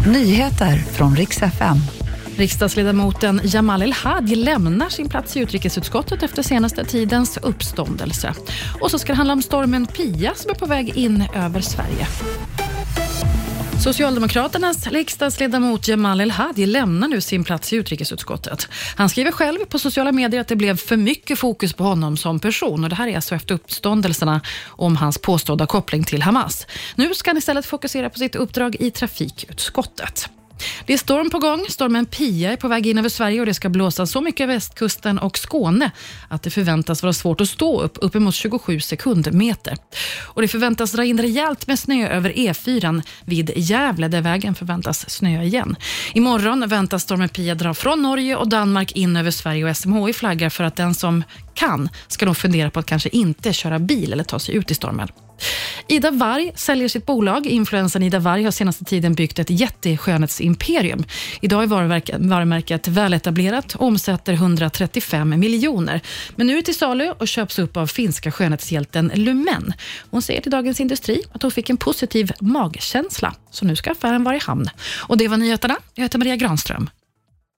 Nyheter från riks FM. Riksdagsledamoten Jamal El-Haj lämnar sin plats i utrikesutskottet efter senaste tidens uppståndelse. Och så ska det handla om stormen Pia som är på väg in över Sverige. Socialdemokraternas riksdagsledamot Jamal El-Hadi lämnar nu sin plats i utrikesutskottet. Han skriver själv på sociala medier att det blev för mycket fokus på honom som person. Och Det här är alltså efter uppståndelserna om hans påstådda koppling till Hamas. Nu ska han istället fokusera på sitt uppdrag i trafikutskottet. Det är storm på gång. Stormen Pia är på väg in över Sverige och det ska blåsa så mycket västkusten och Skåne att det förväntas vara svårt att stå upp, uppemot 27 sekundmeter. Och det förväntas dra in rejält med snö över E4 vid Gävle där vägen förväntas snöa igen. Imorgon väntas stormen Pia dra från Norge och Danmark in över Sverige och SMHI flaggar för att den som kan ska nog fundera på att kanske inte köra bil eller ta sig ut i stormen. Ida Warg säljer sitt bolag. Influensen Ida Warg har senaste tiden byggt ett jätteskönhetsimperium. Idag är varumärket väletablerat och omsätter 135 miljoner. Men nu är det till salu och köps upp av finska skönhetshjälten Lumen. Hon säger till Dagens Industri att hon fick en positiv magkänsla, så nu ska affären vara i hamn. Och Det var nyheterna. Jag heter Maria Granström.